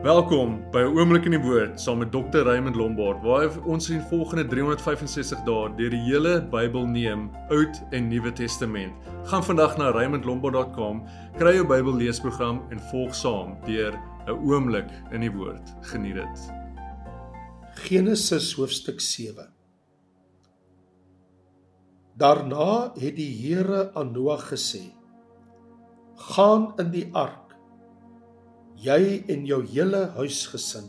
Welkom by 'n oomblik in die woord saam met Dr. Raymond Lombard waar ons in volgende 365 dae deur die hele Bybel neem, Oud en Nuwe Testament. Gaan vandag na raymondlombard.com, kry jou Bybel leesprogram en volg saam deur 'n oomblik in die woord. Geniet dit. Genesis hoofstuk 7. Daarna het die Here aan Noag gesê: "Gaan in die ark jy en jou hele huisgesin.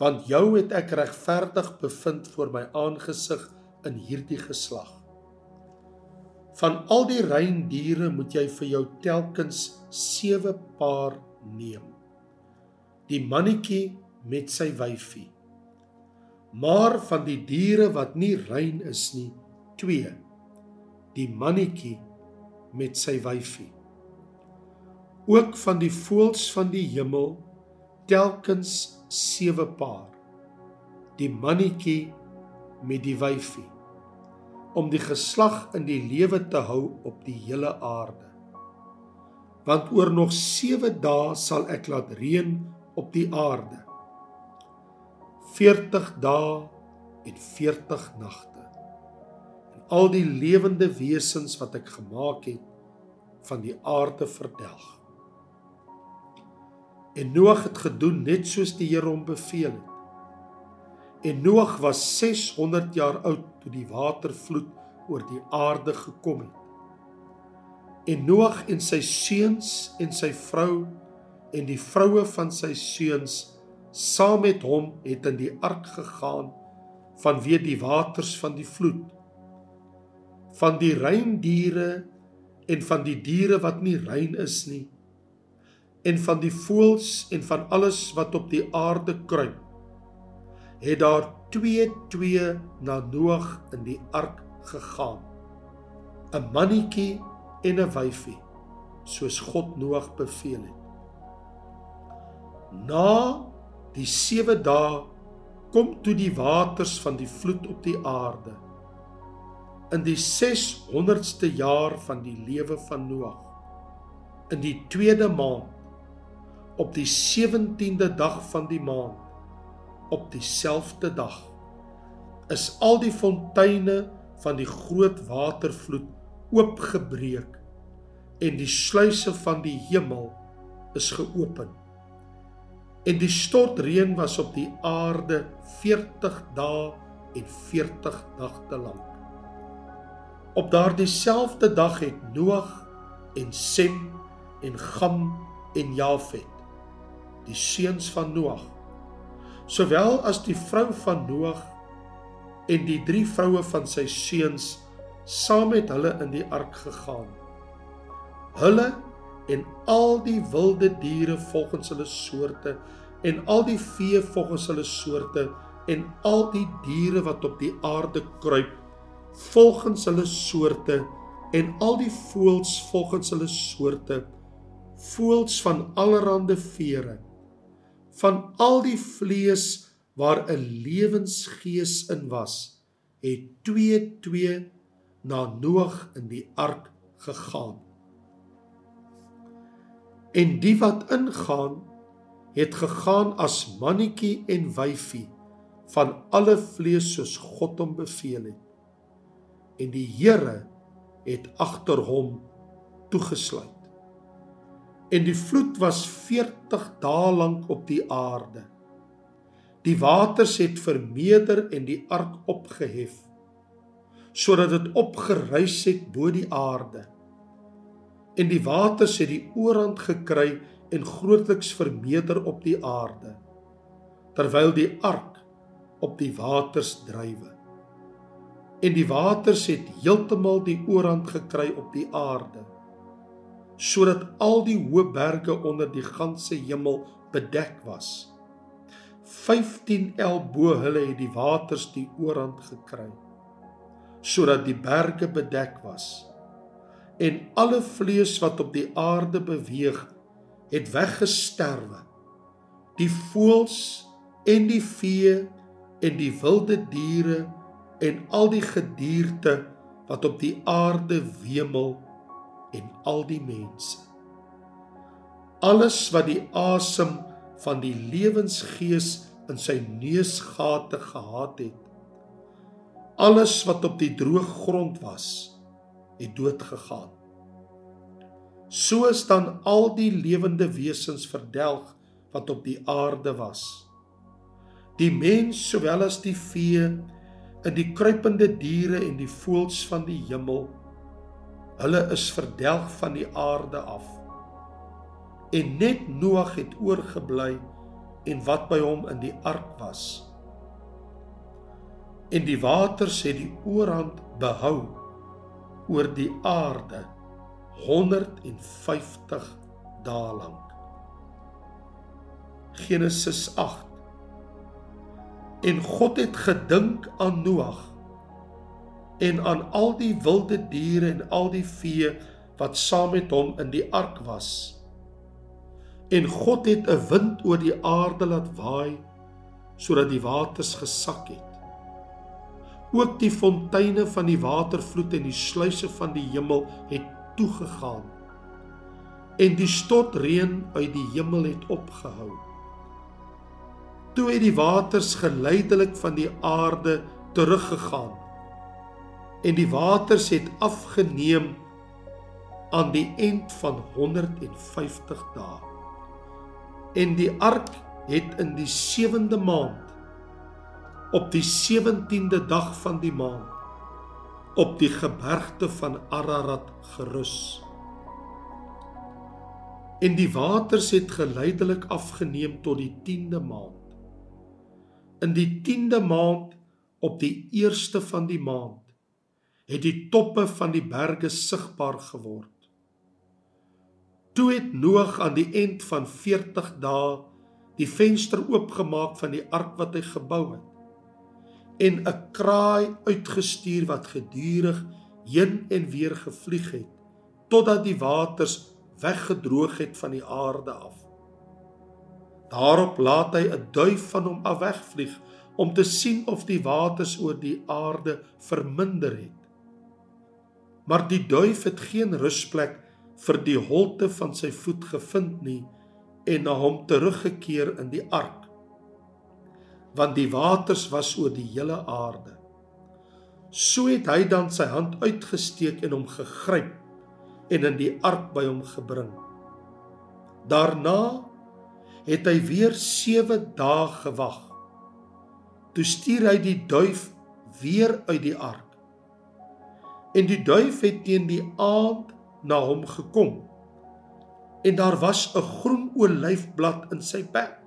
Want jou het ek regverdig bevind voor my aangesig in hierdie geslag. Van al die rein diere moet jy vir jou telkens 7 paar neem. Die mannetjie met sy wyfie. Maar van die diere wat nie rein is nie 2 die mannetjie met sy wyfie ook van die voëls van die hemel telkens sewe paar. Die mannetjie met die wyfie om die geslag in die lewe te hou op die hele aarde. Want oor nog 7 dae sal ek laat reën op die aarde. 40 dae en 40 nagte. En al die lewende wesens wat ek gemaak het van die aarde verdelg En Noag het gedoen net soos die Here hom beveel het. En Noag was 600 jaar oud toe die watervloed oor die aarde gekom het. En Noag en sy seuns en sy vrou en die vroue van sy seuns saam met hom het in die ark gegaan vanweë die waters van die vloed van die rein diere en van die diere wat nie rein is nie en van die voëls en van alles wat op die aarde kruip het daar 2 2 na Noag in die ark gegaan. 'n mannetjie en 'n wyfie soos God Noag beveel het. Na die 7 dae kom toe die waters van die vloed op die aarde. In die 600ste jaar van die lewe van Noag. In die tweede maand op die 17de dag van die maand op dieselfde dag is al die fonteine van die groot watervloed oopgebreek en die sluise van die hemel is geopen. En die stortreën was op die aarde 40 dae en 40 nagte lank op daardie selfde dag het Noag en Sem en Gam en Jafet die seuns van Noag, sowel as die vrou van Noag en die drie vroue van sy seuns saam met hulle in die ark gegaan. Hulle en al die wilde diere volgens hulle soorte en al die vee volgens hulle soorte en al die diere wat op die aarde kruip volgens hulle soorte en al die voëls volgens hulle soorte voëls van allerlei vere van al die vlees waar 'n lewensgees in was, het 22 na Noag in die ark gegaan. En die wat ingaan, het gegaan as mannetjie en wyfie van alle vlees soos God hom beveel het. En die Here het agter hom toegesluit en die vloed was 40 dae lank op die aarde. Die waters het vermeerder en die ark opgehef sodat dit opgeruis het bo die aarde. En die waters het die oorhand gekry en grootliks vermeerder op die aarde terwyl die ark op die waters drywe. En die waters het heeltemal die oorhand gekry op die aarde sodat al die hoë berge onder die ganse hemel bedek was. 15 el bo hulle het die waters die oorhand gekry sodat die berge bedek was en alle vlees wat op die aarde beweeg het weggesterwe die voëls en die vee en die wilde diere en al die gedierte wat op die aarde wemel en al die mense. Alles wat die asem van die lewensgees in sy neusgate gehad het. Alles wat op die droë grond was, het dood gegaan. So is dan al die lewende wesens verdelg wat op die aarde was. Die mens sowel as die vee en die kruipende diere en die voëls van die hemel, hulle is verdelg van die aarde af. En net Noag het oorgebly en wat by hom in die ark was. En die waters het die oorhand behou oor die aarde 150 dae lank. Genesis 8 En God het gedink aan Noag en aan al die wilde diere en al die vee wat saam met hom in die ark was. En God het 'n wind oor die aarde laat waai sodat die waters gesak het. Ook die fonteine van die watervloed en die sluise van die hemel het toegegaan. En die stortreën uit die hemel het opgehou. Toe het die waters geleidelik van die aarde teruggegaan. En die waters het afgeneem aan die end van 150 dae. En die ark het in die 7de maand op die 17de dag van die maand op die gebergte van Ararat gerus. En die waters het geleidelik afgeneem tot die 10de maand in die 10de maand op die 1ste van die maand het die toppe van die berge sigbaar geword. Toe het Noag aan die end van 40 dae die venster oopgemaak van die ark wat hy gebou het en 'n kraai uitgestuur wat gedurig heen en weer gevlieg het totdat die waters weggedroog het van die aarde af. Daarop laat hy 'n duif van hom af wegvlieg om te sien of die waters oor die aarde verminder het. Maar die duif het geen rusplek vir die holte van sy voet gevind nie en na hom teruggekeer in die ark. Want die waters was oor die hele aarde. So het hy dan sy hand uitgesteek en hom gegryp en in die ark by hom gebring. Daarna het hy weer 7 dae gewag. Toe stuur hy die duif weer uit die ark. En die duif het teen die aand na hom gekom. En daar was 'n groen olyfblad in sy bek.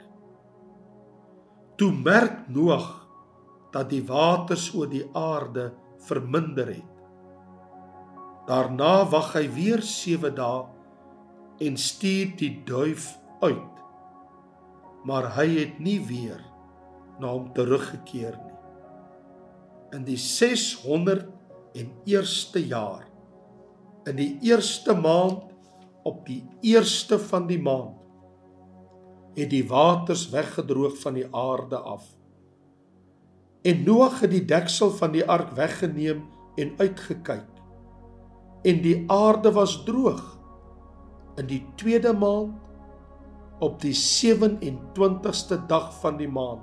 Toe merk Noag dat die waters oor die aarde verminder het. Daarna wag hy weer 7 dae en stuur die duif uit maar hy het nie weer na hom teruggekeer nie. In die 601ste jaar in die eerste maand op die eerste van die maand het die waters weggedroog van die aarde af. En Noag het die deksel van die ark weggeneem en uitgekyk. En die aarde was droog. In die tweede maand op die 27ste dag van die maand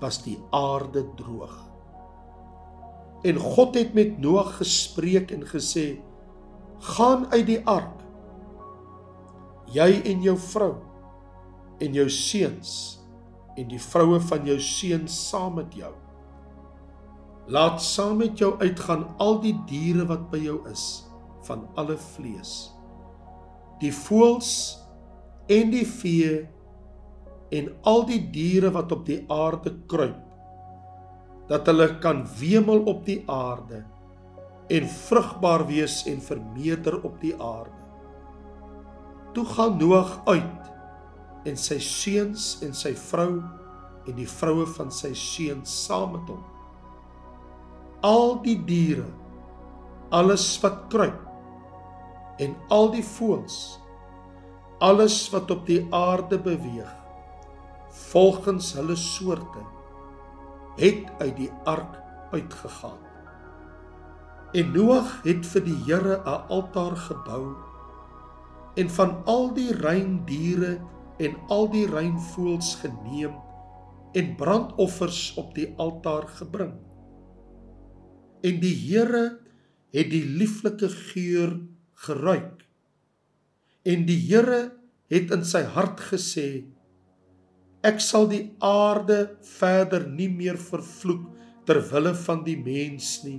was die aarde droog. En God het met Noag gespreek en gesê: "Gaan uit die ark, jy en jou vrou en jou seuns en die vroue van jou seuns saam met jou. Laat saam met jou uitgaan al die diere wat by jou is, van alle vlees. Die voëls en die vee en al die diere wat op die aarde kruip dat hulle kan wemel op die aarde en vrugbaar wees en vermeerder op die aarde. Toe gaan Noag uit en sy seuns en sy vrou en die vroue van sy seuns saam met hom. Al die diere, alles wat kruip en al die voëls alles wat op die aarde beweeg volgens hulle soorte het uit die ark uitgegaan. En Noag het vir die Here 'n altaar gebou en van al die rein diere en al die reinvoels geneem en brandoffers op die altaar gebring. En die Here het die lieflike geur geruik. En die Here het in sy hart gesê: Ek sal die aarde verder nie meer vervloek ter wille van die mens nie.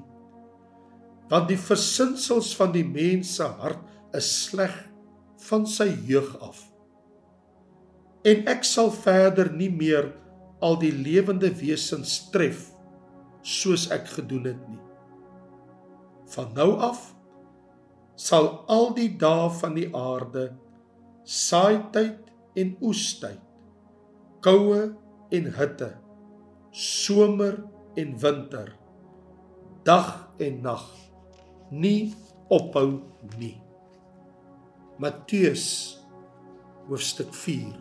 Want die versinsels van die mens se hart is sleg van sy jeug af. En ek sal verder nie meer al die lewende wesens tref soos ek gedoen het nie. Van nou af sal al die dae van die aarde saaityd en oestyd, koue en hitte, somer en winter, dag en nag nie ophou nie. Matteus hoofstuk 4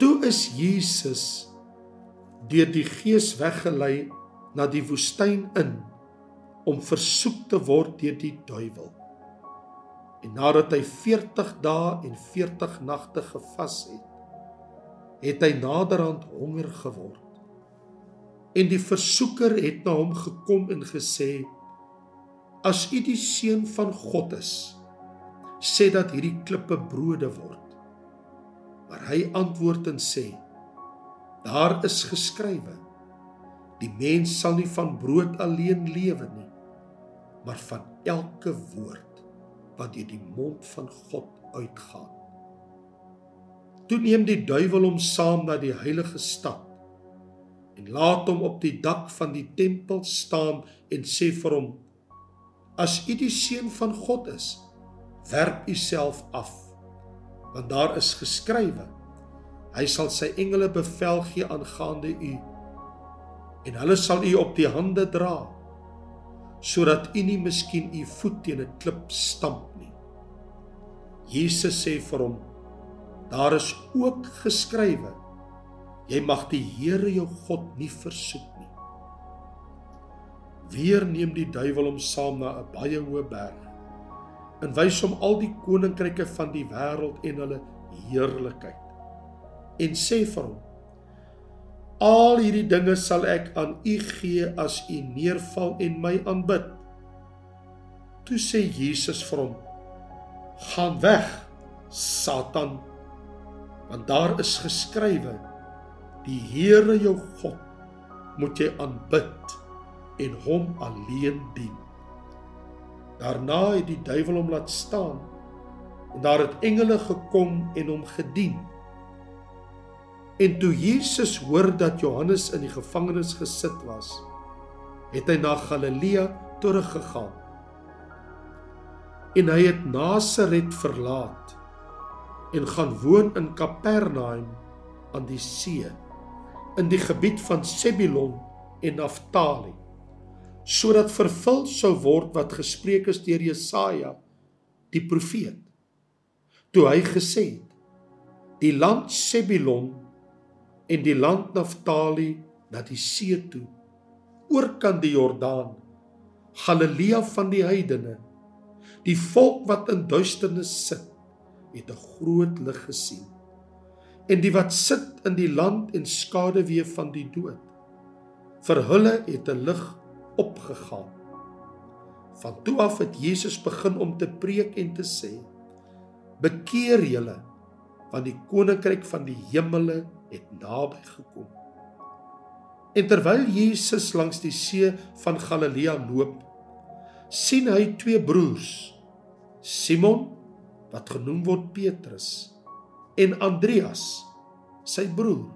Toe is Jesus deur die Gees weggelei na die woestyn in om versoek te word deur die duiwel. En nadat hy 40 dae en 40 nagte gevas het, het hy naderhand honger geword. En die versoeker het na hom gekom en gesê: As u die seun van God is, sê dat hierdie klippe brode word. Maar hy antwoord en sê: Daar is geskrywe: Die mens sal nie van brood alleen lewe nie, maar van elke woord wat uit die mond van God uitgaan. Toe neem die duiwel hom saam na die heilige stad en laat hom op die dak van die tempel staan en sê vir hom: As u die seun van God is, werp u self af want daar is geskrywe hy sal sy engele bevel gee aangaande u en hulle sal u op die hande dra sodat u nie miskien u voet teen 'n klip stamp nie. Jesus sê vir hom daar is ook geskrywe jy mag die Here jou God nie versoek nie. Weer neem die duiwel hom saam na 'n baie hoë berg en wys hom al die koninkryke van die wêreld en hulle heerlikheid en sê vir hom al hierdie dinge sal ek aan u gee as u neerval en my aanbid. Toe sê Jesus vir hom gaan weg satan want daar is geskrywe die Here jou God moet jy aanbid en hom alleen dien Daarna het die duiwel hom laat staan en daar het engele gekom en hom gedien. En toe Jesus hoor dat Johannes in die gevangenis gesit was, het hy na Galilea teruggegaan. En hy het Nasaret verlaat en gaan woon in Kapernaum aan die see in die gebied van Sebulon en Naftali sodat vervul sou word wat gespreek is deur Jesaja die profeet. Toe hy gesê het die land Sebulon en die land Naftali na die see toe oorkant die Jordaan Galilea van die heidene die volk wat in duisternis sit het 'n groot lig gesien en die wat sit in die land en skaduwee van die dood vir hulle het 'n lig opgegaan. Van toe af het Jesus begin om te preek en te sê: Bekeer julle, want die koninkryk van die hemele het naby gekom. En terwyl Jesus langs die see van Galilea loop, sien hy twee broers, Simon wat genoem word Petrus en Andreas, sy broer,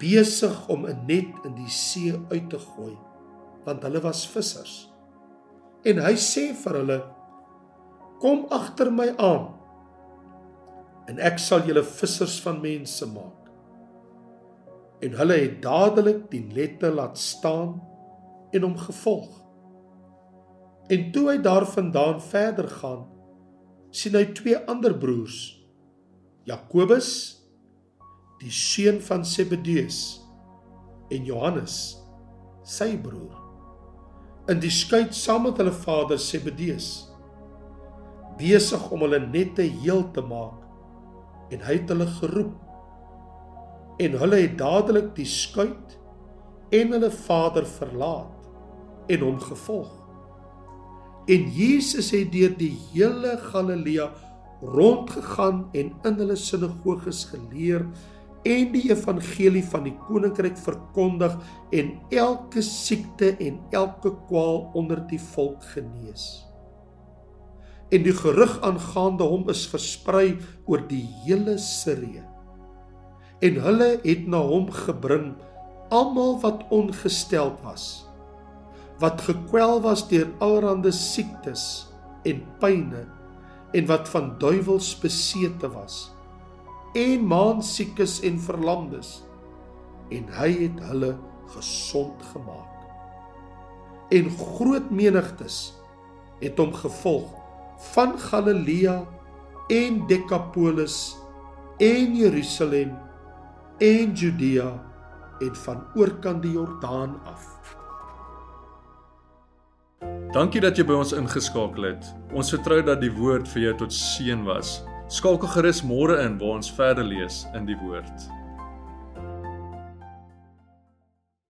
besig om 'n net in die see uit te gooi want hulle was vissers. En hy sê vir hulle: Kom agter my aan en ek sal julle vissers van mense maak. En hulle het dadelik die nette laat staan en hom gevolg. En toe hy daarvandaan verder gaan, sien hy twee ander broers, Jakobus, die seun van Zebedeus, en Johannes, sy broer in die skuit saam met hulle vader Zebedeus besig om hulle nette heel te maak en hy het hulle geroep. En hulle het dadelik die skuit en hulle vader verlaat en hom gevolg. En Jesus het deur die hele Galilea rondgegaan en in hulle sinagoges geleer en die evangelie van die koninkryk verkondig en elke siekte en elke kwaal onder die volk genees. En die gerug aangaande hom is versprei oor die hele Sirië. En hulle het na hom gebring almal wat ongesteld was, wat gekwel was deur allerlei siektes en pyne en wat van duiwels besete was en maansiekes en verlamdes en hy het hulle gesond gemaak. En groot menigtes het hom gevolg van Galilea en Decapolis en Jerusalem en Judea en van oorkant die Jordaan af. Dankie dat jy by ons ingeskakel het. Ons vertrou dat die woord vir jou tot seën was. Skakel gerus môre in waar ons verder lees in die woord.